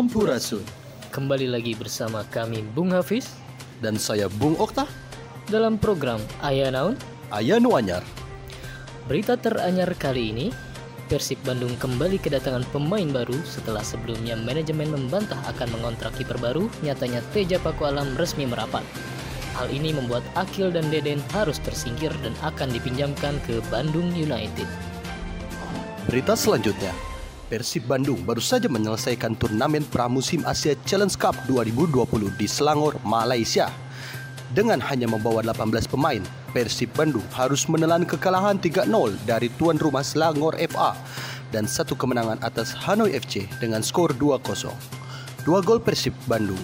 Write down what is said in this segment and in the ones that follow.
Sampurasun Kembali lagi bersama kami Bung Hafiz dan saya Bung Okta dalam program Ayah Naun. Ayanu Anyar. Berita teranyar kali ini, Persib Bandung kembali kedatangan pemain baru setelah sebelumnya manajemen membantah akan mengontrak kiper baru, nyatanya Teja Paku Alam resmi merapat. Hal ini membuat Akil dan Deden harus tersingkir dan akan dipinjamkan ke Bandung United. Berita selanjutnya, Persib Bandung baru saja menyelesaikan turnamen pramusim Asia Challenge Cup 2020 di Selangor, Malaysia. Dengan hanya membawa 18 pemain, Persib Bandung harus menelan kekalahan 3-0 dari tuan rumah Selangor FA dan satu kemenangan atas Hanoi FC dengan skor 2-0. Dua gol Persib Bandung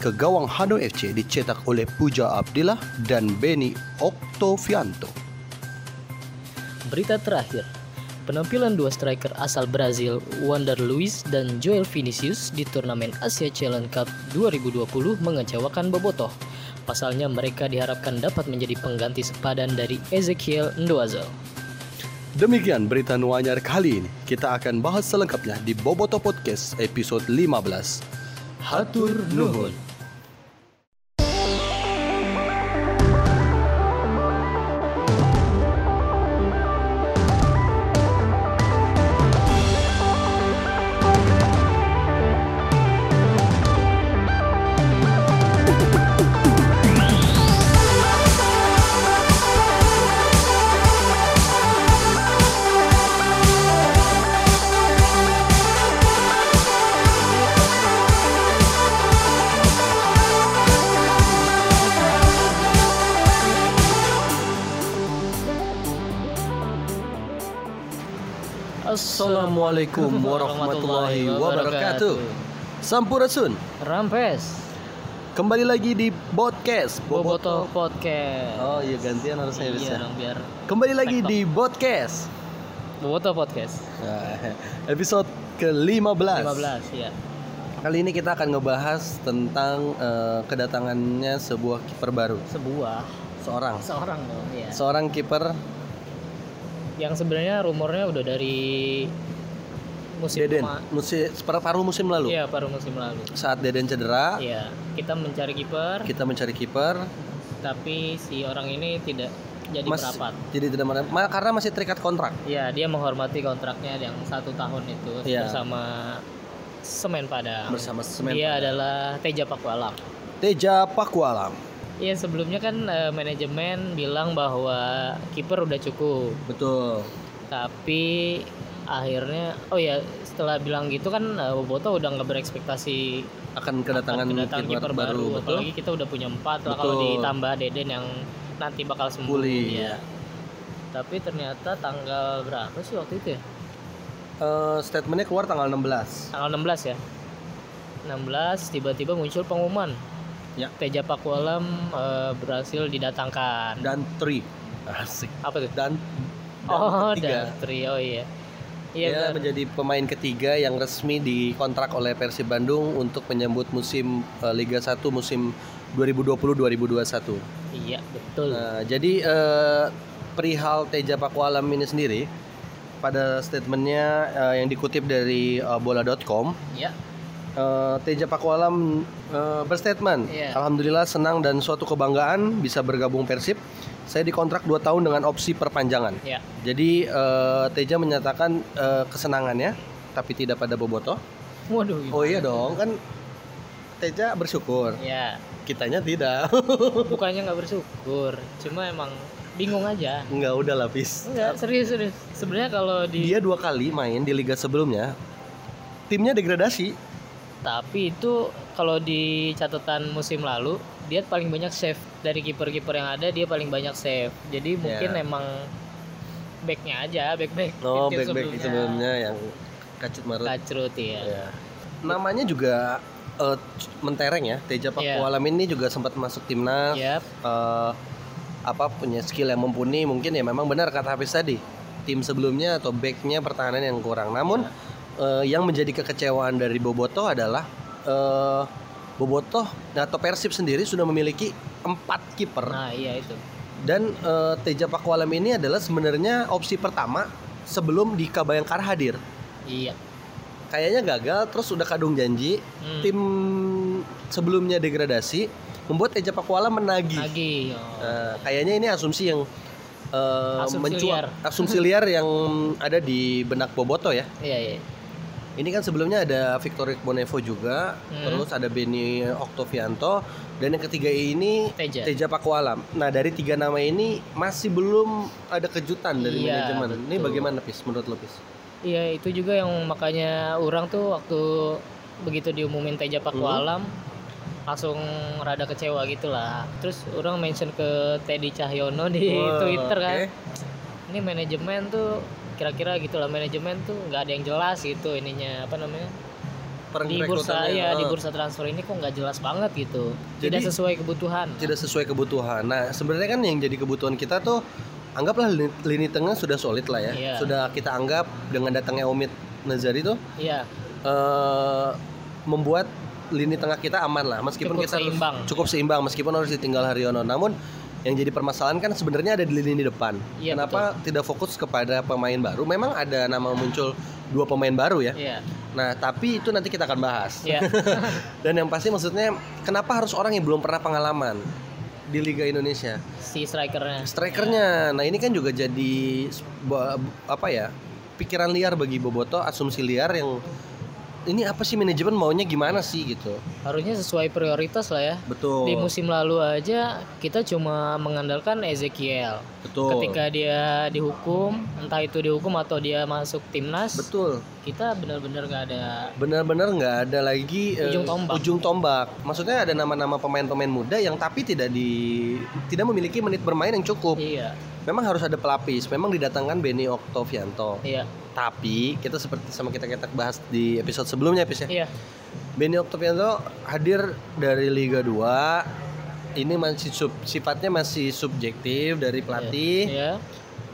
ke gawang Hanoi FC dicetak oleh Puja Abdillah dan Benny Octavianto. Berita terakhir, penampilan dua striker asal Brazil, Wander Luiz dan Joel Vinicius di turnamen Asia Challenge Cup 2020 mengecewakan Bobotoh. Pasalnya mereka diharapkan dapat menjadi pengganti sepadan dari Ezekiel Ndoazel. Demikian berita Nuanyar kali ini. Kita akan bahas selengkapnya di Boboto Podcast episode 15. Hatur Nuhun. Assalamualaikum warahmatullahi wabarakatuh. Sampurasun. Rampes, Kembali lagi di podcast Boboto Podcast. Oh iya gantian harus saya Iya bisa. dong biar Kembali lagi di podcast. Boboto Podcast. Episode ke-15. 15 ya. Kali ini kita akan ngebahas tentang eh, kedatangannya sebuah kiper baru, Sebuah seorang. seorang dong ya. Seorang kiper Yang sebenarnya rumornya udah dari musim Deden, musim paruh musim lalu. Iya, paruh musim lalu. Saat Deden cedera, Iya, kita mencari kiper, kita mencari kiper. tapi si orang ini tidak jadi Mas- merapat. Jadi tidak mana ma- karena masih terikat kontrak. Iya, dia menghormati kontraknya yang satu tahun itu Iya. bersama Semen Padang. Bersama Semen Dia Padang. adalah Teja Pakualam. Teja Pakualam. Iya, sebelumnya kan eh, manajemen bilang bahwa kiper udah cukup, Betul. tapi akhirnya oh ya setelah bilang gitu kan eh, Boboto udah nggak berekspektasi Akan kedatangan, kedatangan kiper, baru, baru, betul. apalagi kita udah punya empat lah kalau ditambah Deden yang nanti bakal sembuh Pulih, ya. ya. Tapi ternyata tanggal berapa sih waktu itu ya? Eh, statementnya keluar tanggal 16. Tanggal 16 ya. 16 tiba-tiba muncul pengumuman Ya. Teja Pakualam eh, berhasil didatangkan. Dan tri. Asik. Apa tuh? Dan, dan oh, ketiga. dan trio iya. Iya Dia benar. menjadi pemain ketiga yang resmi dikontrak oleh Persib Bandung untuk menyambut musim eh, Liga 1 musim 2020-2021. Iya, betul. Nah, jadi eh, perihal Teja Pakualam ini sendiri pada statementnya eh, yang dikutip dari eh, bola.com Iya. eh, Teja Pakualam eh, berstatement Iya. Alhamdulillah senang dan suatu kebanggaan bisa bergabung Persib saya dikontrak 2 tahun dengan opsi perpanjangan Iya. jadi eh, Teja menyatakan eh, kesenangannya tapi tidak pada Boboto Waduh. gimana? oh iya dong kan Teja bersyukur Ya, kitanya tidak bukannya nggak bersyukur, cuma emang bingung aja. nggak udah lapis Enggak, serius serius. Sebenarnya kalau di dia dua kali main di liga sebelumnya timnya degradasi tapi itu kalau di catatan musim lalu dia paling banyak save dari kiper-kiper yang ada dia paling banyak save. Jadi mungkin Ya. emang backnya aja, back back. oh back back sebelumnya yang kacut marut Kacrut ya. Ya. namanya juga eh, mentereng ya Teja Iya. Pakualam ini juga sempat masuk timnas Yap. eh, apa punya skill yang mumpuni mungkin ya memang benar kata Hafiz tadi tim sebelumnya atau backnya pertahanan yang kurang namun eh, yang menjadi kekecewaan dari Boboto adalah eh, Boboto atau Persib sendiri sudah memiliki empat kiper Nah, iya itu. dan eh, Teja Pakualam ini adalah sebenarnya opsi pertama sebelum Dika Bayangkara hadir Iya. kayaknya gagal terus udah kadung janji Hmm. tim sebelumnya degradasi membuat Eja Pakuala menagih. Oh. Nah, kayaknya ini asumsi yang eh, Asumsi mencuat liar. asumsi liar yang ada di benak Boboto ya. Iya, iya. Ini kan sebelumnya ada Victor Bonevo juga, Hmm. terus ada Benny Oktovianto, dan yang ketiga ini Teja. Teja Pakualam. Nah dari tiga nama ini masih belum ada kejutan dari Iya, manajemen. Ini betul. bagaimana Pis? Menurut lo Pis? Iya, itu juga yang makanya orang tuh waktu begitu diumumin Teja Pakualam langsung rada kecewa gitu lah. Terus orang mention ke Teddy Cahyono di Wah, Twitter kan. Ini manajemen tuh kira-kira gitulah manajemen tuh nggak ada yang jelas gitu ininya apa namanya di bursa ya di eh, bursa transfer ini kok nggak jelas banget gitu tidak Jadi- sesuai kebutuhan tidak sesuai kebutuhan. Nah sebenarnya kan yang jadi kebutuhan kita tuh anggaplah lini, lini tengah sudah solid lah ya. Iya. Sudah kita anggap dengan datangnya Omid Nazari tuh iya eh, membuat lini tengah kita aman lah meskipun Cukup kita harus- seimbang. cukup seimbang meskipun harus ditinggal Haryono namun yang jadi permasalahan kan sebenarnya ada di lini depan. Iya, kenapa tidak fokus kepada pemain baru? Memang ada nama muncul dua pemain baru ya. Iya. Nah tapi itu nanti kita akan bahas. Iya. Dan yang pasti maksudnya kenapa harus orang yang belum pernah pengalaman di Liga Indonesia? Si strikernya. Strikernya. Nah ini kan juga jadi apa ya pikiran liar bagi Boboto asumsi liar yang ini apa sih manajemen maunya gimana sih gitu? Harusnya sesuai prioritas lah ya. Betul. Di musim lalu aja kita cuma mengandalkan Ezekiel. Betul. Ketika dia dihukum entah itu dihukum atau dia masuk timnas betul. kita benar-benar nggak ada benar-benar nggak ada lagi eh, Ujung tombak. ujung tombak. Maksudnya ada nama-nama pemain-pemain muda yang tapi tidak di tidak memiliki menit bermain yang cukup. Iya. Memang harus ada pelapis. Memang didatangkan Benny Oktovianto iya tapi kita seperti sama kita kita bahas di episode sebelumnya Pis, ya. Iya. Benny Oktovianto hadir dari Liga 2 ini masih sub, sifatnya masih subjektif dari pelatih. Iya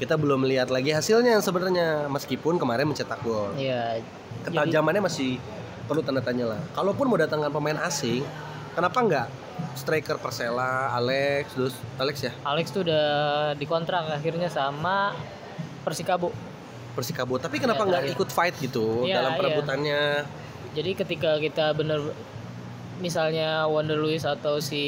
kita belum melihat lagi hasilnya sebenarnya meskipun kemarin mencetak gol. Iya. Ketajamannya masih perlu tanda tanya lah. Kalaupun mau datangkan pemain asing kenapa nggak striker Persela Alex terus Alex ya? Alex tuh udah dikontrak akhirnya sama Persikabo Persikabo tapi kenapa Ya, nggak terakhir. ikut fight gitu Iya, dalam iya. perebutannya jadi ketika kita bener misalnya Wonder Luis atau si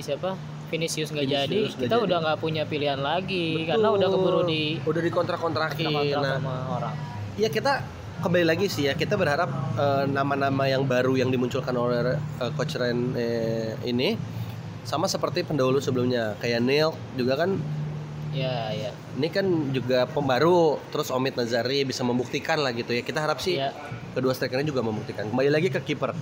siapa Vinicius nggak jadi kita jadi. udah nggak punya pilihan lagi Betul. karena udah keburu di udah dikontrak-kontrakin kontrak nah sama orang ya kita kembali lagi sih ya kita berharap eh, nama-nama yang baru yang dimunculkan oleh eh, coach Ren eh, ini sama seperti pendahulu sebelumnya kayak Neil juga kan ya ya ini kan juga pembaru terus Omid Nazari bisa membuktikan lah gitu ya. Kita harap sih ya kedua strikernya juga membuktikan. Kembali lagi ke kiper.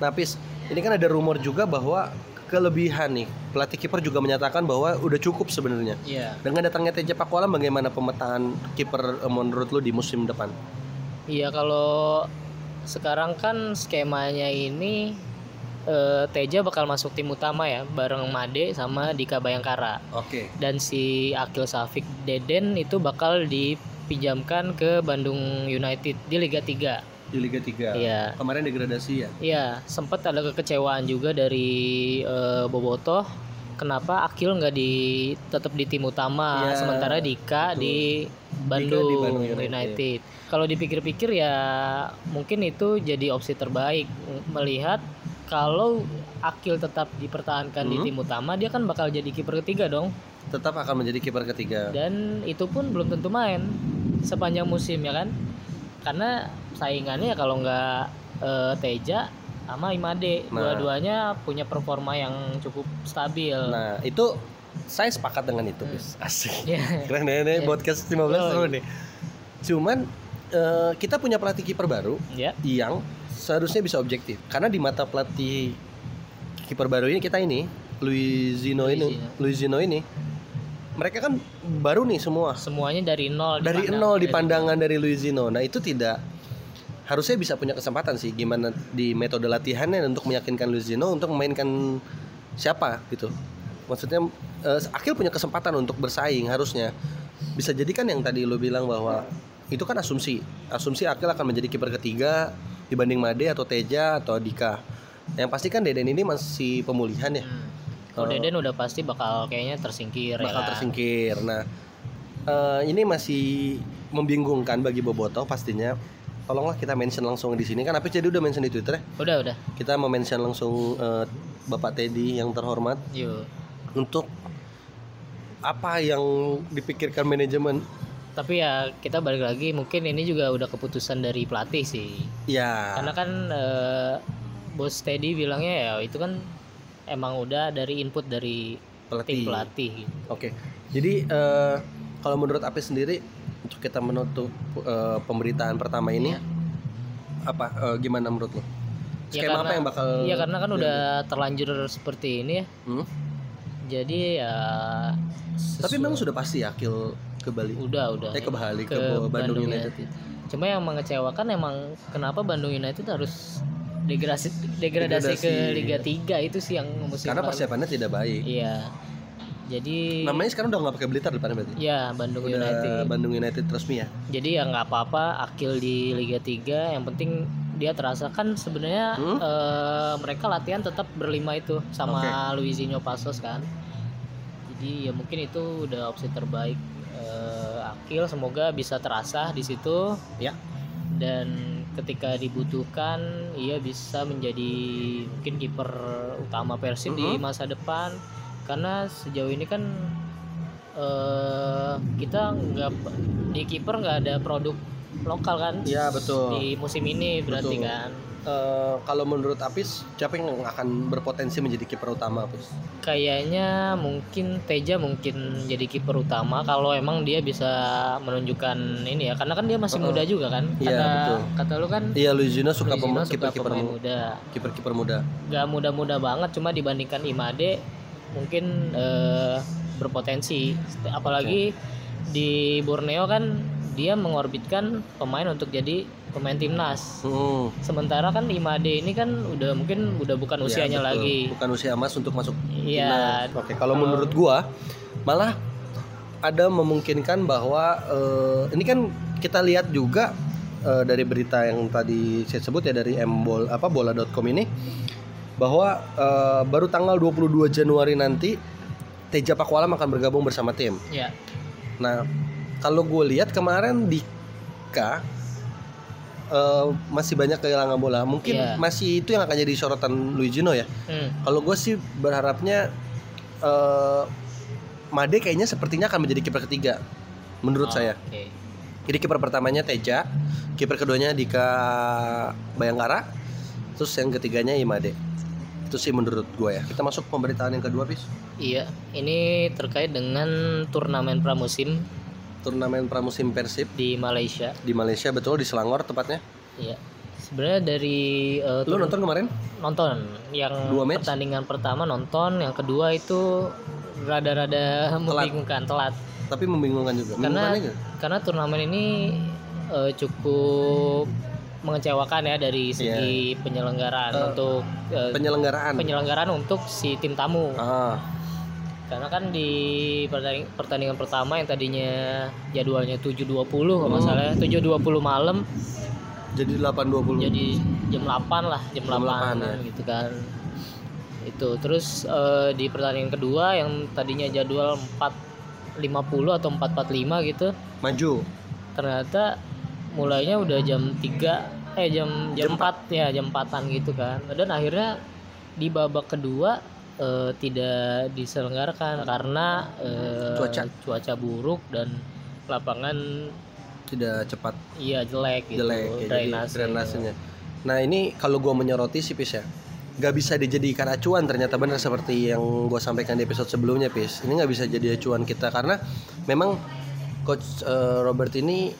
Nah Pis ini kan ada rumor juga bahwa kelebihan nih pelatih kiper juga menyatakan bahwa udah cukup sebenarnya. Ya dengan datangnya Teja Pakualam bagaimana pemetaan kiper eh, menurut lu di musim depan? Iya kalau sekarang kan skemanya ini eh, Teja bakal masuk tim utama ya bareng Made sama Dika Bayangkara oke dan si Akil Safik Deden itu bakal dipinjamkan ke Bandung United di Liga 3 di Liga 3 Iya. kemarin degradasi ya Iya, sempat ada kekecewaan juga dari eh, Boboto. Kenapa Akil nggak di tetap di tim utama, Iya, sementara Dika betul. di Bandung, di Bandung United. United. Kalau dipikir-pikir ya mungkin itu jadi opsi terbaik melihat kalau Akil tetap dipertahankan di Hmm. tim utama, dia kan bakal jadi kiper ketiga dong. tetap akan menjadi kiper ketiga Dan itu pun belum tentu main sepanjang musim ya kan? Karena saingannya ya kalau nggak eh, Teja sama Imade, Nah. dua-duanya punya performa yang cukup stabil. nah itu saya sepakat dengan itu Hmm. Pis asik Ya. keren ya ini Iya. podcast 15 Oh, seru iya. nih cuman eh, kita punya pelatih kiper baru ya, yang seharusnya bisa objektif karena di mata pelatih kiper baru ini kita ini Luizino ini Luizino. Ini mereka kan baru nih semua semuanya dari nol. dari dipandang. nol di pandangan dari Luizino nah itu tidak harusnya bisa punya kesempatan sih gimana di metode latihannya untuk meyakinkan Luizino untuk memainkan siapa gitu maksudnya eh, Akil punya kesempatan untuk bersaing harusnya bisa jadi kan yang tadi lu bilang bahwa itu kan asumsi asumsi Akil akan menjadi kiper ketiga dibanding Made atau Teja atau Dika yang pasti kan Deden ini masih pemulihan ya Hmm. Kalau Eh, Deden udah pasti bakal kayaknya tersingkir ya bakal kan? tersingkir. Nah, eh, ini masih membingungkan bagi Boboto pastinya. tolonglah kita mention langsung di sini kan Apis jadi udah mention di Twitter ya. Udah, udah. Kita mau mention langsung eh, Bapak Teddy yang terhormat Yuk. untuk apa yang dipikirkan manajemen. Tapi ya kita balik lagi mungkin ini juga udah keputusan dari pelatih sih. Ya. Karena kan eh, bos Teddy bilangnya ya itu kan emang udah dari input dari pelatih. tim pelatih gitu. Oke. Jadi eh, kalau menurut Apis sendiri untuk kita menutup eh, pemberitaan pertama ini Iya. apa eh, gimana menurut lo? Ya Skema apa karena- yang bakal Iya karena kan udah terlanjur seperti ini ya. Hmm? Jadi ya Tapi sesu- memang sudah pasti ya Akil ke Bali. udah udah Eh ke Bali ke, ke Bandung, Bandung United. Cuma yang mengecewakan emang kenapa Bandung United harus degradasi degradasi, ke. Liga 3 itu sih yang musim Karena persiapannya tidak baik. Iya. Jadi Namanya sekarang udah nggak pakai Blitar depannya berarti. ya Bandung Udah United. Bandung United resmi ya. Jadi ya nggak apa-apa Akil di Liga 3 yang penting dia terasa kan sebenarnya Hmm? eh, mereka latihan tetap berlima itu sama Luizinho Pasos kan. Jadi ya mungkin itu udah opsi terbaik eh, Akil semoga bisa terasa di situ Ya. dan ketika dibutuhkan ia bisa menjadi mungkin kiper utama Persib di Mhm. masa depan karena sejauh ini kan eh kita nggak di kiper nggak ada produk lokal kan Iya, betul. di musim ini berarti Betul. kan Eh, kalau menurut Apis siapa yang akan berpotensi menjadi kiper utama Apis? kayaknya mungkin Teja mungkin jadi kiper utama kalau emang dia bisa menunjukkan ini ya karena kan dia masih Uh-uh. muda juga kan Iya, kata betul. kata lu kan Iya Luizino suka kiper-kiper pemain mu- muda kiper-kiper muda. gak muda-muda banget cuma dibandingkan Imade mungkin eh, berpotensi apalagi di Borneo kan dia mengorbitkan pemain untuk jadi pemain timnas Hmm. sementara kan Imade ini kan udah mungkin udah bukan Iya, usianya betul. lagi Bukan usia emas untuk masuk Iya. timnas. Oke, kalau menurut gua malah ada memungkinkan bahwa eh, ini kan kita lihat juga eh, dari berita yang tadi saya sebut ya dari mbol apa bola.com ini bahwa eh, baru tanggal 22 Januari nanti Teja Pakualam akan bergabung bersama tim. ya Nah, kalau gue lihat kemarin Dika eh, masih banyak kehilangan bola. Mungkin Iya. masih itu yang akan jadi sorotan Luigino ya. hmm. Kalau gue sih berharapnya eh Made kayaknya sepertinya akan menjadi kiper ketiga menurut Oh, saya. oke. Jadi kiper pertamanya Teja, kiper keduanya Dika Bayangkara, terus yang ketiganya Imade. Itu sih menurut gue ya. Kita masuk pemberitaan yang kedua, Pis. iya ini terkait dengan turnamen pramusim Turnamen pramusim Persib di Malaysia di Malaysia betul di Selangor tepatnya. iya sebenarnya dari eh, Lu nonton kemarin? nonton yang Dua match? pertandingan pertama nonton yang kedua itu rada-rada membingungkan telat Tapi membingungkan juga. Karena- karena turnamen ini eh, cukup mengecewakan ya dari segi penyelenggaraan Eh, untuk eh, penyelenggaraan. penyelenggaraan untuk si tim tamu ah, karena kan di pertanding- pertandingan pertama yang tadinya jadwalnya 7.20 kalau nggak Hmm. salah ya, 7.20 malam jadi 8.20. jadi jam 8 lah jam, Jam 8, 8, ya. gitu kan itu terus eh, di pertandingan kedua yang tadinya jadwal 4.50 atau 4.45 gitu Maju. ternyata mulainya udah jam 3 eh jam jam, Jam 4 ya jam 4-an gitu kan dan akhirnya di babak kedua eh, tidak diselenggarakan karena eh, Cuaca. cuaca buruk dan lapangan Tidak cepat iya jelek gitu jelek ya, jadi drainase. drainasenya. Nah, ini kalau gua menyoroti sih Pis ya. Gak bisa dijadikan acuan ternyata benar seperti yang gua sampaikan di episode sebelumnya Pis. Ini nggak bisa jadi acuan kita karena memang coach eh, Robert ini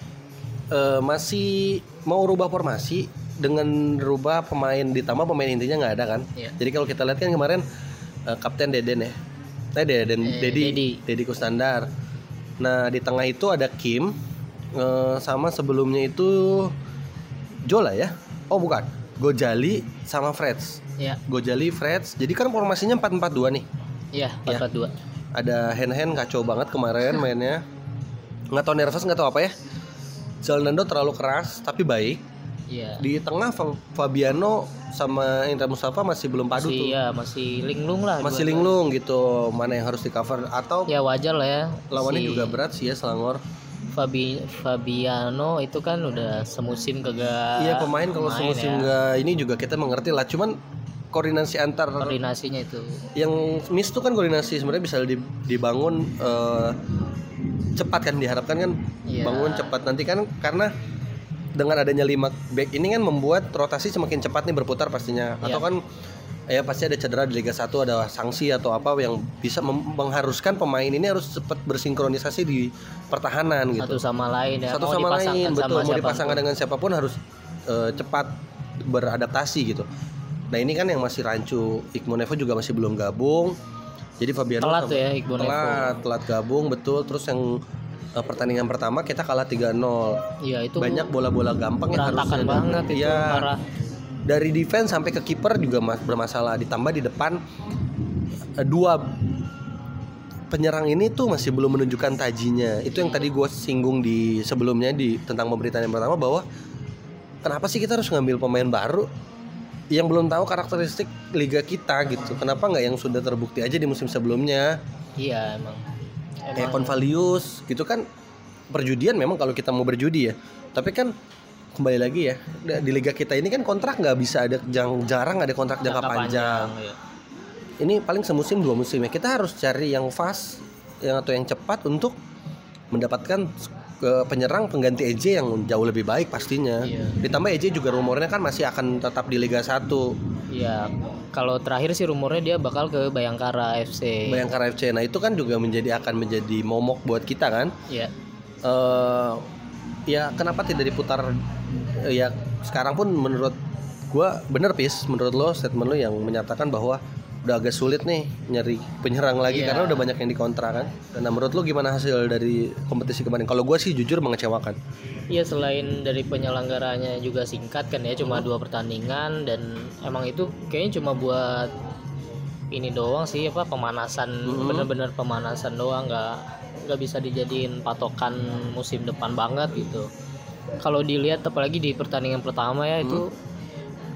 eh, masih mau rubah formasi dengan rubah pemain ditambah pemain intinya nggak ada kan. Iya. Jadi kalau kita lihat kan kemarin eh, kapten Deden ya. Eh Deden, Eh, Dedi, Dedi. Dedi Kusnandar. Nah, di tengah itu ada Kim eh, sama sebelumnya itu Jola ya. Oh, bukan. Gojali sama Freds. ya Gojali, Freds. Jadi kan formasinya 4-4-2 nih. iya Ya. 442 Ada hand-hand kacau banget kemarin mainnya. Nggak tahu nervous nggak tahu apa ya. Zalnando terlalu keras tapi baik. Iya Di tengah Fa- Fabiano sama Indra Mustafa masih belum padu masih tuh. ya masih linglung lah Masih linglung gitu. Mana yang harus di cover atau ya wajar lah ya lawannya Si- juga berat sih ya Selangor. Fabi Fabiano itu kan udah semusim kagak Iya pemain kalau semusim ya. nggak ini juga kita mengerti lah. Cuman koordinasi antar koordinasinya itu yang miss tuh kan koordinasi sebenarnya bisa di- dibangun eh, cepat kan diharapkan kan Iya. bangun cepat nanti kan karena dengan adanya lima back ini kan membuat rotasi semakin cepat nih berputar pastinya. Atau Iya. kan ya pasti ada cedera di Liga 1 ada sanksi atau apa yang bisa mengharuskan pemain ini harus cepat bersinkronisasi di pertahanan gitu. Satu sama lain ya satu mau sama lain betul sama mau siapa pun. dipasangkan dengan siapa pun harus eh, cepat beradaptasi gitu. Nah ini kan yang masih rancu. Iqbal Nevo juga masih belum gabung. Jadi Fabiano telat sama- ya Iqbal telat telat gabung betul. Terus yang eh, pertandingan pertama kita kalah 3-0 iya itu banyak bola-bola gampang yang harusnya. banget itu Iya. parah. Dari defense sampai ke kiper juga mas- bermasalah. Ditambah di depan eh, dua penyerang ini tuh masih belum menunjukkan tajinya. Itu yang tadi gue singgung di sebelumnya di tentang pemberitaan yang pertama bahwa kenapa sih kita harus ngambil pemain baru yang belum tahu karakteristik liga kita gitu? Kenapa nggak yang sudah terbukti aja di musim sebelumnya? Iya emang kayak Convalius gitu kan perjudian memang kalau kita mau berjudi ya tapi kan kembali lagi ya di liga kita ini kan kontrak nggak bisa ada jarang, jarang ada kontrak jangka, panjang. iya. ini paling semusim dua musim ya kita harus cari yang fast yang atau yang cepat untuk mendapatkan ke penyerang pengganti EJ yang jauh lebih baik pastinya. Iya. ditambah EJ juga rumornya kan masih akan tetap di Liga 1 Iya, kalau terakhir sih rumornya dia bakal ke Bayangkara FC. Bayangkara FC nah itu kan juga menjadi akan menjadi momok buat kita kan? Iya. eh ya kenapa tidak diputar? Eh, ya sekarang pun menurut gua bener pis. Menurut lo statement lo yang menyatakan bahwa udah agak sulit nih nyari penyerang lagi Iya. karena udah banyak yang dikontrak kan nah menurut lo gimana hasil dari kompetisi kemarin kalau gua sih jujur mengecewakan Iya selain dari penyelenggaranya juga singkat kan ya cuma dua pertandingan dan emang itu kayaknya cuma buat ini doang sih apa pemanasan Mhm. bener-bener pemanasan doang nggak nggak bisa dijadiin patokan musim depan banget gitu. Kalau dilihat apalagi di pertandingan pertama ya itu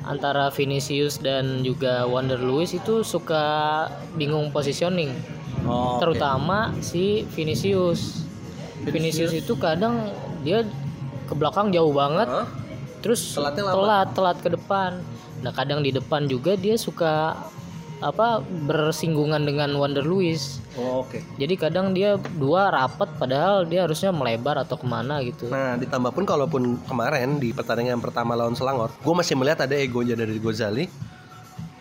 antara Vinicius dan juga Wander Luis itu suka bingung positioning. Oh, terutama si Vinicius. Vinicius? Itu kadang dia ke belakang jauh banget. Terus Telatnya lama. telat telat ke depan. Nah kadang di depan juga dia suka apa bersinggungan dengan Wander Luis oh, oke. Jadi kadang dia dua rapat padahal dia harusnya melebar atau ke mana gitu. Nah, ditambah pun kalaupun kemarin di pertandingan pertama lawan Selangor, gue masih melihat ada egonya dari Gozali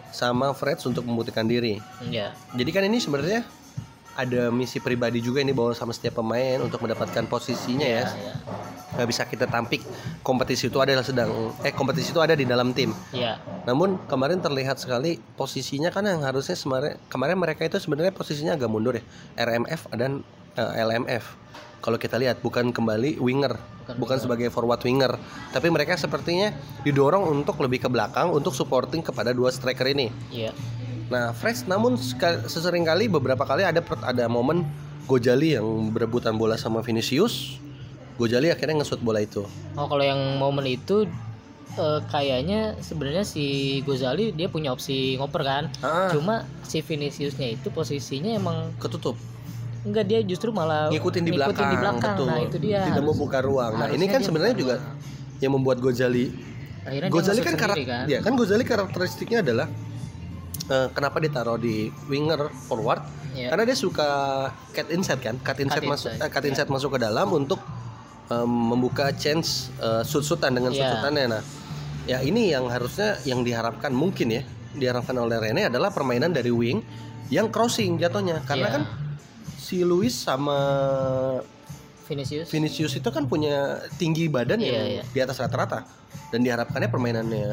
sama Freds untuk membuktikan diri. ya Jadi kan ini sebenarnya ada misi pribadi juga ini bawa sama setiap pemain untuk mendapatkan posisinya ya. ya Nggak bisa kita tampik kompetisi itu adalah sedang eh kompetisi itu ada di dalam tim. ya Namun kemarin terlihat sekali posisinya kan yang harusnya kemarin kemarin mereka itu sebenarnya posisinya agak mundur ya. RMF dan eh, LMF. Kalau kita lihat bukan kembali winger, bukan, sebagai forward winger, tapi mereka sepertinya didorong untuk lebih ke belakang untuk supporting kepada dua striker ini. ya Nah, Fresh namun sesering kali beberapa kali ada ada momen Gojali yang berebutan bola sama Vinicius. Gojali akhirnya ngesut bola itu. oh kalau yang momen itu eh, kayaknya sebenarnya si Gozali dia punya opsi ngoper kan Ah, cuma si Viniciusnya itu posisinya emang ketutup. enggak dia justru malah Ngikutin di ngikutin belakang, di belakang. betul. nah itu dia Tidak mau buka ruang. Nah, ini kan sebenarnya juga ruang. yang membuat Gojali akhirnya Gozali dia kan karak kan ya kan Gozali karakteristiknya adalah eh, kenapa ditaruh di winger forward? Iya. Karena dia suka cut inside kan, cut inside Cut masuk inside, eh, cut iya. inside masuk ke dalam untuk em, membuka chance eh, shoot-shootan dengan Iya. shoot-shootannya. Nah, ya ini yang harusnya yang diharapkan mungkin ya diharapkan oleh Rene adalah permainan dari wing yang crossing jatuhnya karena Iya. kan si Luis sama Vinicius Vinicius itu kan punya tinggi badan Iya, yang iya. di atas rata-rata dan diharapkannya permainannya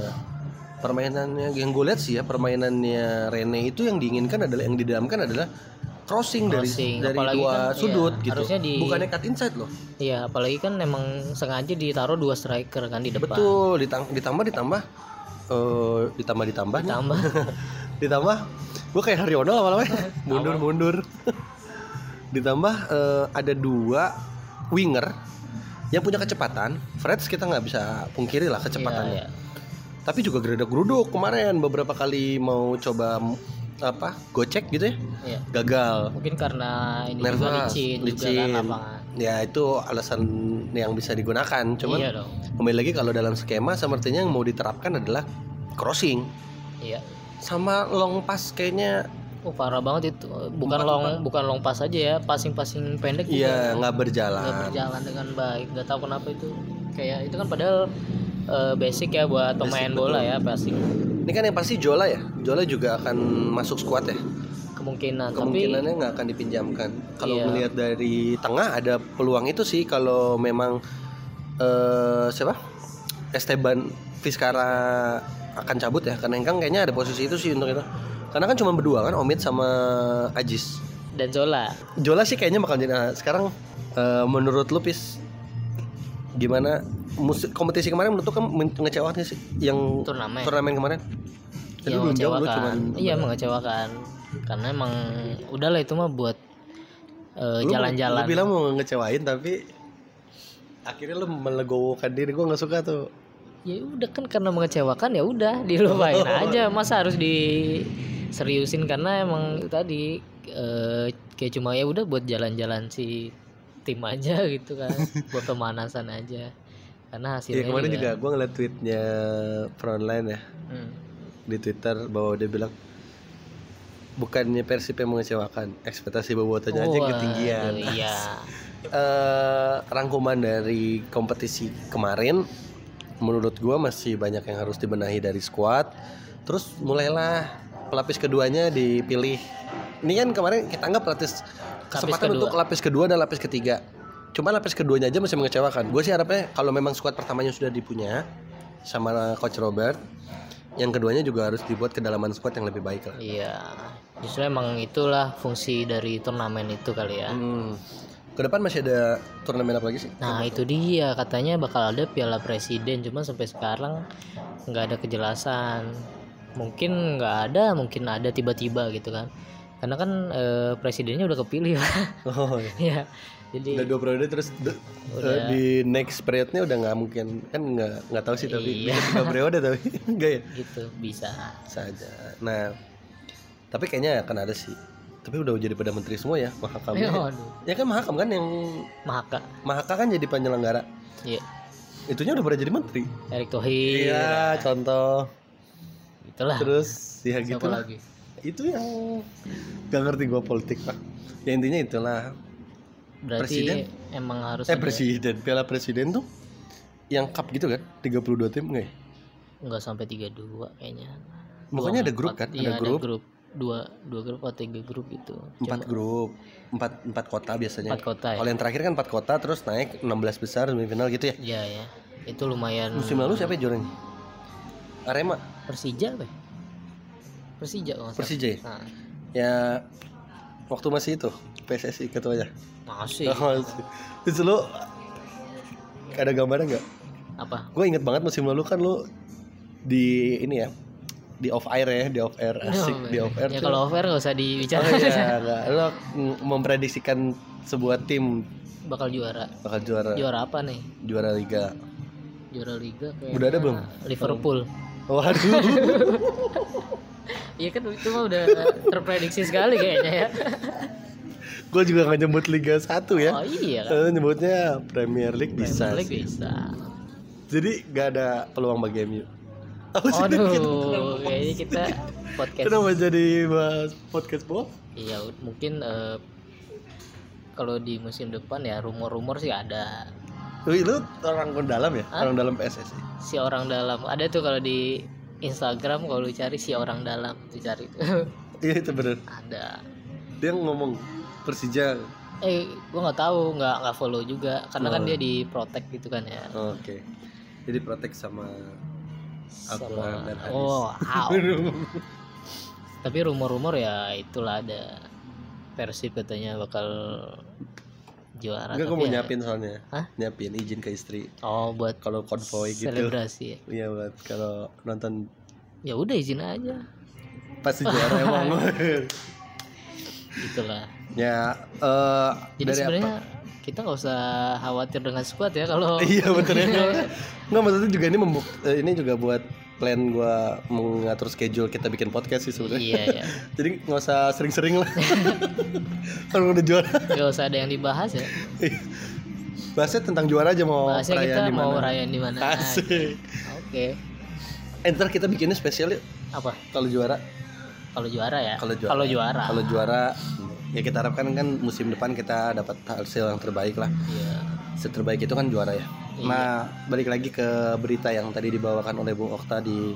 permainannya yang gue lihat sih ya permainannya Rene itu yang diinginkan adalah yang didamkan adalah crossing, Crossing, dari dari dua kan, sudut iya, gitu. harusnya di- bukannya cut inside loh. Iya apalagi kan emang sengaja ditaruh dua striker kan di depan. Betul ditang- ditambah ditambah eh ditambah ditambah nih. tambah ditambah gue kayak Haryono lama-lama mundur mundur. Ditambah eh, ada dua winger yang punya kecepatan. Freds kita nggak bisa pungkiri lah kecepatannya Iya, iya. Tapi juga geruduk geruduk kemarin beberapa kali mau coba apa gocek gitu ya Iya. gagal Mungkin karena ini juga nervous licin, juga licin. kan lapangan. ya itu alasan yang bisa digunakan cuman Iya dong. kembali lagi kalau dalam skema sepertinya yang mau diterapkan adalah crossing Iya. sama long pass kayaknya Oh, parah banget itu. Bukan Empat, long empat. bukan long pass aja ya, passing-passing pendek juga iya nggak berjalan nggak berjalan dengan baik. Nggak tahu kenapa itu. Kayak itu kan padahal eh, basic ya buat pemain Basic, bola betul. ya passing ini kan yang pasti Jola ya Jola juga akan masuk squad ya kemungkinan. kemungkinannya nggak akan dipinjamkan kalau Iya. melihat dari tengah ada peluang itu sih kalau memang eh siapa Esteban Vizcara akan cabut ya karena Engkang kayaknya ada posisi itu sih untuk itu karena kan cuma berdua kan Omid sama Ajis dan Zola. Jola sih kayaknya bakal jadi nah, sekarang eh, menurut lu Pis gimana musik kompetisi kemarin menurut lu kan men- ngecewakan sih yang Turnamen. turnamen kemarin Tadi Iya belum jawab, lu mengecewakan. cuman- Iya mengecewakan. Karena emang udahlah itu mah buat Lu- jalan-jalan. Lu bilang mau ngecewain tapi akhirnya lu melegowokan diri gua nggak suka tuh. ya udah kan karena mengecewakan ya udah dilupain aja masa harus diseriusin karena emang tadi eh, kayak cuma ya udah buat jalan-jalan si tim aja gitu kan buat pemanasan aja karena hasilnya Ya kemarin juga gua ngeliat tweetnya Frontline ya Hmm. di Twitter bahwa dia bilang bukannya Persib yang mengecewakan, ekspektasi bobotonya aja yang Waduh, ketinggian. iya Eh, rangkuman dari kompetisi kemarin menurut gua masih banyak yang harus dibenahi dari squad. Terus mulailah pelapis keduanya dipilih. Ini kan kemarin kita anggap lapis kesempatan untuk lapis kedua dan lapis ketiga. Cuma lapis keduanya aja masih mengecewakan. Gue sih harapnya kalau memang squad pertamanya sudah dipunya sama coach Robert, yang keduanya juga harus dibuat kedalaman squad yang lebih baik lah. iya justru emang itulah fungsi dari turnamen itu kali ya Hmm. Ke depan masih ada turnamen apa lagi sih? Nah itu dia katanya bakal ada Piala Presiden cuma sampai sekarang nggak ada kejelasan. Mungkin nggak ada, mungkin ada tiba-tiba gitu kan. Karena kan eh, presidennya udah kepilih Oh, iya. ya. Jadi udah dua periode terus de- Udah. eh, di next periodnya udah nggak mungkin kan nggak nggak tahu sih tapi Iya. tiga periode tapi enggak ya gitu bisa. saja nah tapi kayaknya akan ada sih tapi udah jadi pada menteri semua ya mahakam Ya, ya, kan mahakam kan yang Mahaka. mahaka kan jadi penyelenggara Iya. itunya udah pada jadi menteri Erick Thohir. iya contoh Itulah. terus ya Siapa gitu lagi? Itu yang gak ngerti gua politik pak ya intinya itulah Berarti Presiden? emang harus eh ada- presiden piala presiden tuh yang cup gitu kan 32 tim nggak ya nggak sampai 32 kayaknya. Pokoknya ada grup kan? Iya, Ada grup. Dua dua grup atau tiga grup gitu. empat grup empat empat kota biasanya Empat kota ya. kalau yang terakhir kan empat kota terus naik 16 besar semifinal gitu ya Iya ya. Itu lumayan musim lalu siapa yang juaranya Arema Persija apa? Persija kalau. Persija ya? Nah, ya waktu masih itu PSSI ketuanya masih oh, masih. itu lu ada gambarnya nggak apa? gue inget banget musim lalu kan lu di ini ya di off air ya di off air asik di off air Ya tuh. kalau off air nggak usah oh dibicarain. iya lo memprediksikan sebuah tim Bakal juara. bakal juara Juara apa nih? juara liga Juara liga kayak Udah ada belum? Liverpool. waduh Iya kan itu mah udah terprediksi sekali kayaknya ya. gue juga nggak nyebut liga 1 ya Oh iya kan. Nyebutnya Premier League bisa Premier League sih. bisa. jadi nggak ada peluang bagi MU kita- Aduh, kayaknya kita podcast. kenapa jadi bahas podcast bola Iya, mungkin eh, kalau di musim depan ya rumor-rumor sih ada Wih, lu orang dalam ya Hah? orang dalam PSSI si orang dalam. Ada tuh kalau di Instagram kalau lu cari si orang dalam dicari tuh iya itu bener ada. dia ngomong Persija Eh, gua nggak tahu, nggak nggak follow juga karena kan Oh. dia di protect gitu kan ya. oke jadi protek sama Sama, dan Haris. oh, wow. Tapi rumor-rumor ya itulah ada Persib katanya bakal juara. Enggak, gue mau ya- nyiapin soalnya Hah? Nyiapin izin ke istri Oh, buat Kalau konvoy gitu selebrasi ya. Iya buat kalau nonton Ya udah izin aja. Pasti juara emang Itulah. Ya eh Jadi dari sebenarnya apa? kita nggak usah khawatir dengan squad ya kalau Iya betul ya Nggak maksudnya juga ini membuk eh, Ini juga buat plan gua mengatur schedule kita bikin podcast sih sebenarnya. Iya ya. Jadi nggak usah sering-sering lah. Kalau udah juara. Gak usah ada yang dibahas ya. Bahasnya tentang juara aja mau Bahasnya kita perayaan di mau mana. rayain di mana. Asik. Oke. Eh, ntar kita bikinnya spesial yuk Apa? kalau juara. Kalau juara ya. Kalau juara. Kalau juara. Kalau juara ya kita harapkan kan musim depan kita dapat hasil yang terbaik lah. Iya. Hasil terbaik itu kan juara ya. Iya. Nah, balik lagi ke berita yang tadi dibawakan oleh Bung Okta di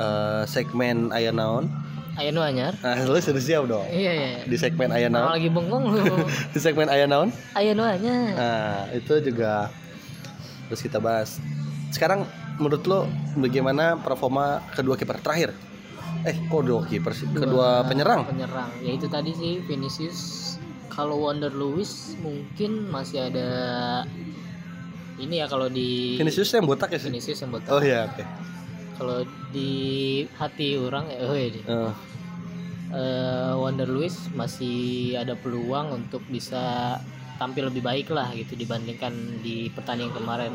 eh, segmen Aya Naon. Ayo nu anyar. Nah, lu sudah siap dong. Iya iya. Di segmen Aya Orang Naon. lagi bengong lu. Di segmen Aya Naon. Nu anyar. Nah, itu juga terus kita bahas. Sekarang menurut lo bagaimana performa kedua kiper terakhir? Eh, kok dua kiper sih? Kedua penyerang. Penyerang. Ya itu tadi sih Vinicius. Kalau Wonder Lewis mungkin masih ada ini ya kalau di Vinicius yang botak ya sih? Vinicius yang botak. Oh iya, oke. Kalau di hati orang ya oh iya, Eh, eh, Wonder Lewis masih ada peluang untuk bisa tampil lebih baik lah gitu dibandingkan di pertandingan kemarin.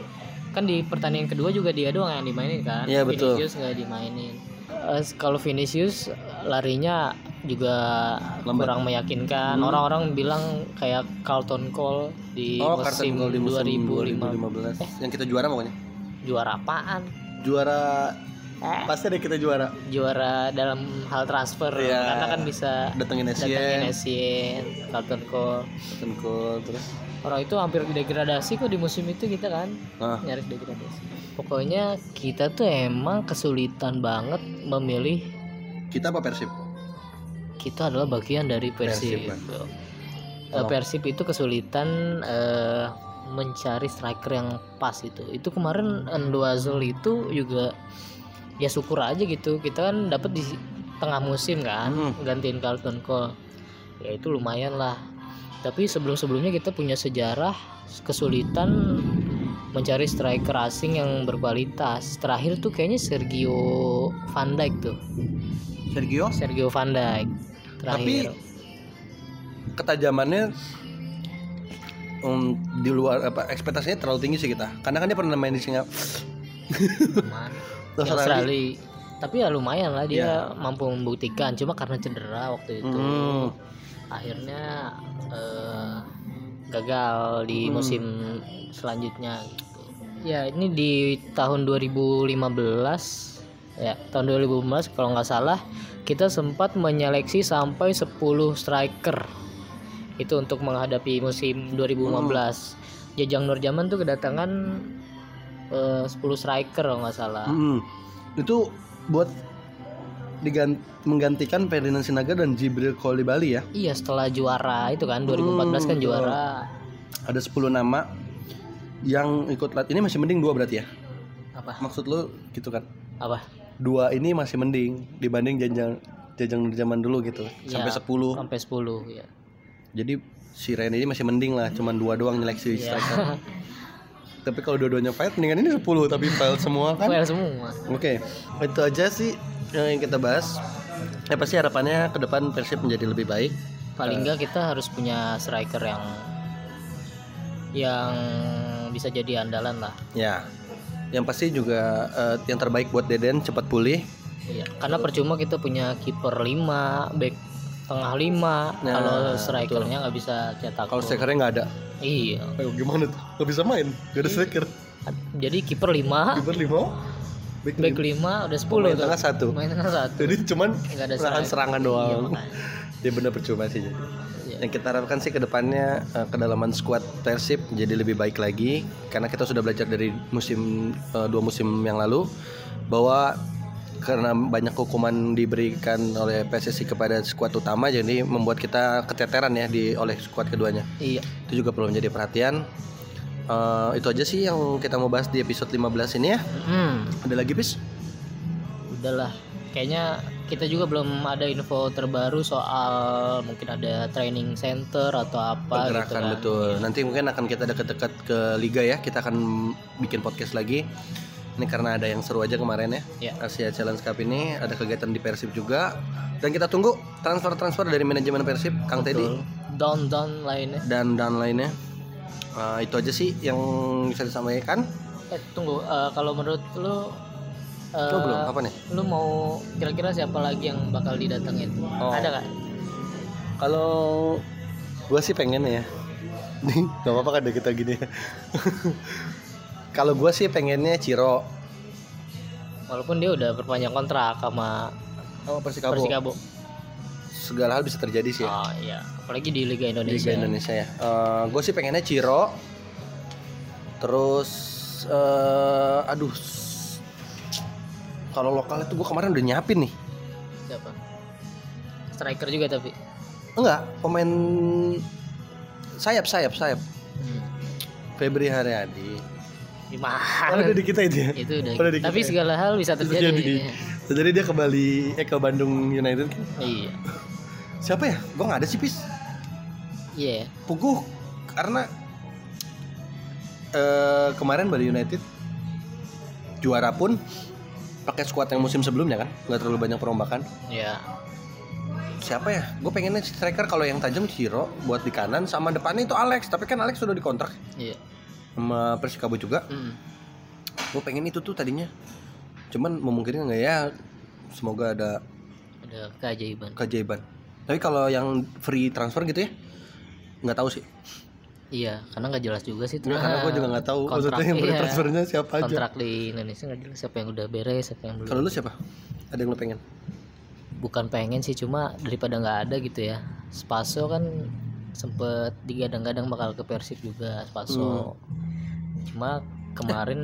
Kan di pertandingan kedua juga dia doang yang dimainin kan. Iya, betul. Vinicius nggak dimainin. Eh, kalau Vinicius larinya juga Lambat. kurang meyakinkan. Hmm. Orang-orang bilang kayak Carlton Cole di oh, musim, Cole di musim 2005. 2015. Yang kita juara pokoknya. Juara apaan? Juara Eh, pasti ada kita juara. juara dalam hal transfer Iya. karena kan bisa Datengin Essien, Essien, Carlton Cole. Carlton Cole terus. Orang itu hampir degradasi kok di musim itu kita kan Nah, nyaris degradasi. Pokoknya kita tuh emang kesulitan banget memilih kita apa Persib? kita adalah bagian dari Persib. Persib, kan? Eh, Persib itu kesulitan eh, mencari striker yang pas itu. Itu kemarin Endoazel itu juga ya syukur aja gitu. Kita kan dapat di tengah musim kan Hmm. gantiin Carlton Cole. Ya itu lumayan lah. Tapi sebelum-sebelumnya kita punya sejarah kesulitan mencari striker asing yang berkualitas. Terakhir tuh kayaknya Sergio Van Dijk tuh. Sergio Sergio Van Dijk. Terakhir. ketajamannya um, di luar apa ekspektasinya terlalu tinggi sih kita karena kan dia pernah main di Singapura Australia. Australia. Tapi ya lumayan lah dia Ya. mampu membuktikan. Cuma karena cedera waktu itu, Hmm. Akhirnya eh, gagal di Hmm. musim selanjutnya. gitu. Ya ini di tahun 2015 ya tahun 2015 kalau nggak salah kita sempat menyeleksi sampai 10 striker itu untuk menghadapi musim 2015 Jajang Nurjaman tuh kedatangan eh, 10 striker kalau nggak salah Hmm. itu buat digan- menggantikan Ferdinand Sinaga dan Jibril Kolibali ya? Iya setelah juara itu kan 2014 kan Hmm, juara. Ada 10 nama yang ikut lat ini masih mending dua berarti ya? Apa? Maksud lu gitu kan? Apa? Dua ini masih mending dibanding jajang jajang zaman dulu gitu. Sampai Ya, 10 sampai 10 ya jadi si Ren ini masih mending lah cuman dua doang nyeleksi Iya. striker tapi kalau dua-duanya fight mendingan ini 10 tapi file semua kan Well semua Oke, itu aja sih yang kita bahas. Ya pasti harapannya ke depan Persib menjadi lebih baik. paling enggak kita harus punya striker yang yang bisa jadi andalan lah Ya, yang pasti juga eh, yang terbaik buat Deden cepat pulih. Iya, karena percuma kita punya kiper 5, back tengah 5 Nah, kalau strikernya nggak bisa cetak Kalau strikernya nggak ada, Iya. ayo gimana tuh? Gak bisa main, gak ada striker. Jadi kiper 5, Kiper lima, back, back lima. 5 udah 10 Pemain tuh. tengah satu. Main tengah satu. Jadi cuman Nggak ada striker. serangan Iya, doang. makanya. ya bener percuma sih jadi. Iya. Yang kita harapkan sih ke depannya eh, kedalaman skuad Persib jadi lebih baik lagi karena kita sudah belajar dari musim eh, dua musim yang lalu bahwa karena banyak hukuman diberikan oleh PSSI kepada skuad utama jadi membuat kita keteteran ya di oleh skuad keduanya. Iya. Itu juga perlu menjadi perhatian. Eh, itu aja sih yang kita mau bahas di episode 15 ini ya. Hmm, Ada lagi bis? udahlah. Kayaknya kita juga belum ada info terbaru soal mungkin ada training center atau apa gitu Pergerakan kan. betul. Nanti mungkin akan kita dekat-dekat ke liga ya. Kita akan bikin podcast lagi. Ini karena ada yang seru aja kemarin ya. Ya. Asia Challenge Cup ini ada kegiatan di Persib juga. Dan kita tunggu transfer-transfer dari manajemen Persib, Kang Teddy. Down down lainnya. dan dan lainnya. Eh, itu aja sih yang bisa disampaikan. Eh tunggu, eh, kalau menurut lu Eh, Oh, belum. Apa nih? Lu mau kira-kira siapa lagi yang bakal didatengin? Oh. Ada nggak? Kalau gue sih pengen ya. Nih, gak apa-apa kan kita gini. Kalau gue sih pengennya Ciro. Walaupun dia udah perpanjang kontrak sama Oh, Persikabo. Persikabo. Segala hal bisa terjadi sih ya. Oh iya, apalagi di Liga Indonesia. Liga Indonesia ya. gue sih pengennya Ciro. Terus eh aduh. Kalau lokal itu gue kemarin udah nyiapin nih. Siapa? Striker juga tapi. Enggak, pemain sayap sayap sayap. Hmm. Febri Haryadi. Gimana? Oh, udah di kita itu ya. itu udah. Udah di tapi kita ya? segala hal bisa terjadi. Terjadi. Jadi dia ke Bali, eh ke Bandung United. kan? Iya. Siapa ya? Gue nggak ada sih pis. Iya. Puguh karena eh kemarin Bali United juara pun pakai skuad yang musim sebelumnya kan, nggak terlalu banyak perombakan. Iya. Siapa ya? Gue pengennya striker kalau yang tajam Ciro buat di kanan sama depannya itu Alex. Tapi kan Alex sudah dikontrak Iya. Sama Persikabo juga. Mm. Gue pengen itu tuh tadinya. Cuman memungkinkan nggak ya? Semoga ada Ada keajaiban. keajaiban. Tapi kalau yang free transfer gitu ya, nggak tahu sih. Iya, karena nggak jelas juga sih. Nggak, karena gue juga nggak tahu Kontrak, maksudnya yang free iya. transfernya siapa aja. Kontrak di Indonesia nggak jelas siapa yang udah beres, siapa yang belum. Kalau lu siapa? Ada yang lu pengen? Bukan pengen sih, cuma daripada nggak ada gitu ya. Spaso kan sempet digadang-gadang bakal ke Persib juga Spaso. Cuma kemarin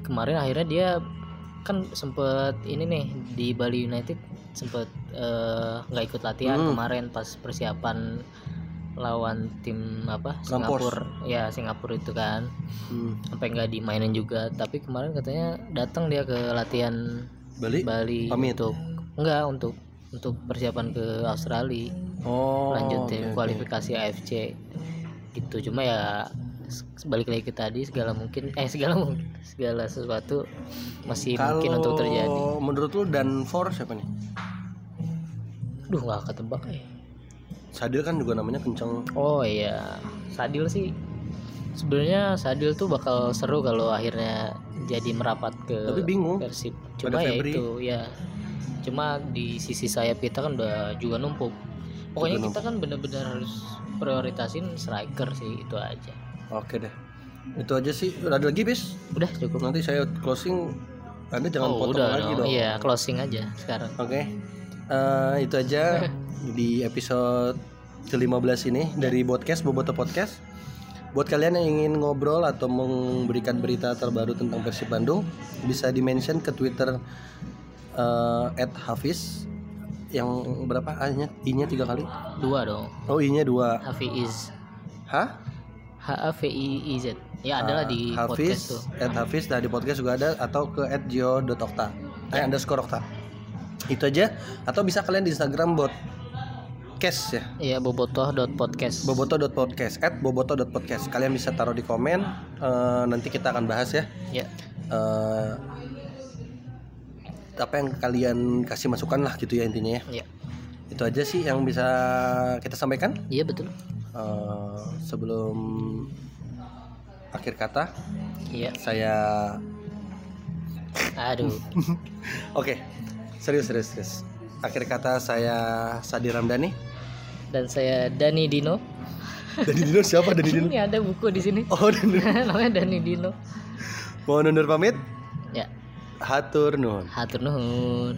kemarin akhirnya dia kan sempet ini nih di Bali United sempet eh, nggak ikut latihan Hmm. kemarin pas persiapan lawan tim apa. Singapura ya Singapura itu kan Hmm. sampai nggak dimainin juga tapi kemarin katanya datang dia ke latihan Bali? Bali Pamit. untuk enggak untuk untuk persiapan ke Australia Oh. lanjutin oke, oke. kualifikasi AFC gitu cuma ya balik lagi ke tadi segala mungkin eh segala mungkin segala sesuatu masih mungkin Kalau untuk terjadi menurut lu dan for siapa nih? duh nggak ketebak eh Sadil kan juga namanya kenceng. oh iya Sadil sih sebenarnya Sadil tuh bakal seru kalau akhirnya jadi merapat ke Tapi bingung. Persib cuma ya Febri. itu ya cuma di sisi sayap kita kan udah juga numpuk pokoknya Juga kita kan bener-bener harus prioritasin striker sih itu aja Oke deh. Itu aja sih. Udah ada lagi, bis? udah cukup Nanti saya closing. Anda jangan oh, potong udah lagi dong. dong. iya closing aja sekarang Oke. Eh, itu aja di episode ke-15 ini dari podcast Boboto Podcast. Buat kalian yang ingin ngobrol atau memberikan berita terbaru tentang Persib Bandung, bisa di-mention ke Twitter eh @hafiz yang berapa A-nya? I-nya tiga kali. dua dong Oh, I-nya dua. Hafiz Hah? H A V I I Z. Ya adalah di Ah, podcast tuh. Hafiz, at Hafiz, nah di podcast juga ada atau ke at gio.okta eh underscore okta. Itu aja. Atau bisa kalian di Instagram bot cash ya. Iya bobotoh.podcast boboto.podcast at boboto.podcast kalian bisa taruh di komen eh, nanti kita akan bahas ya. Ya. Eh, apa yang kalian kasih masukan lah gitu ya intinya ya. Ya. Itu aja sih yang bisa kita sampaikan. Iya betul Eh, sebelum akhir kata iya saya aduh Oke, serius serius serius. Akhir kata saya Sadi Ramdhani. dan saya Dani Dino Dani Dino siapa Dani Dino? ini ada buku di sini Oh, Dani Dino. namanya Dani Dino Mohon undur pamit. ya Hatur nuhun. hatur nuhun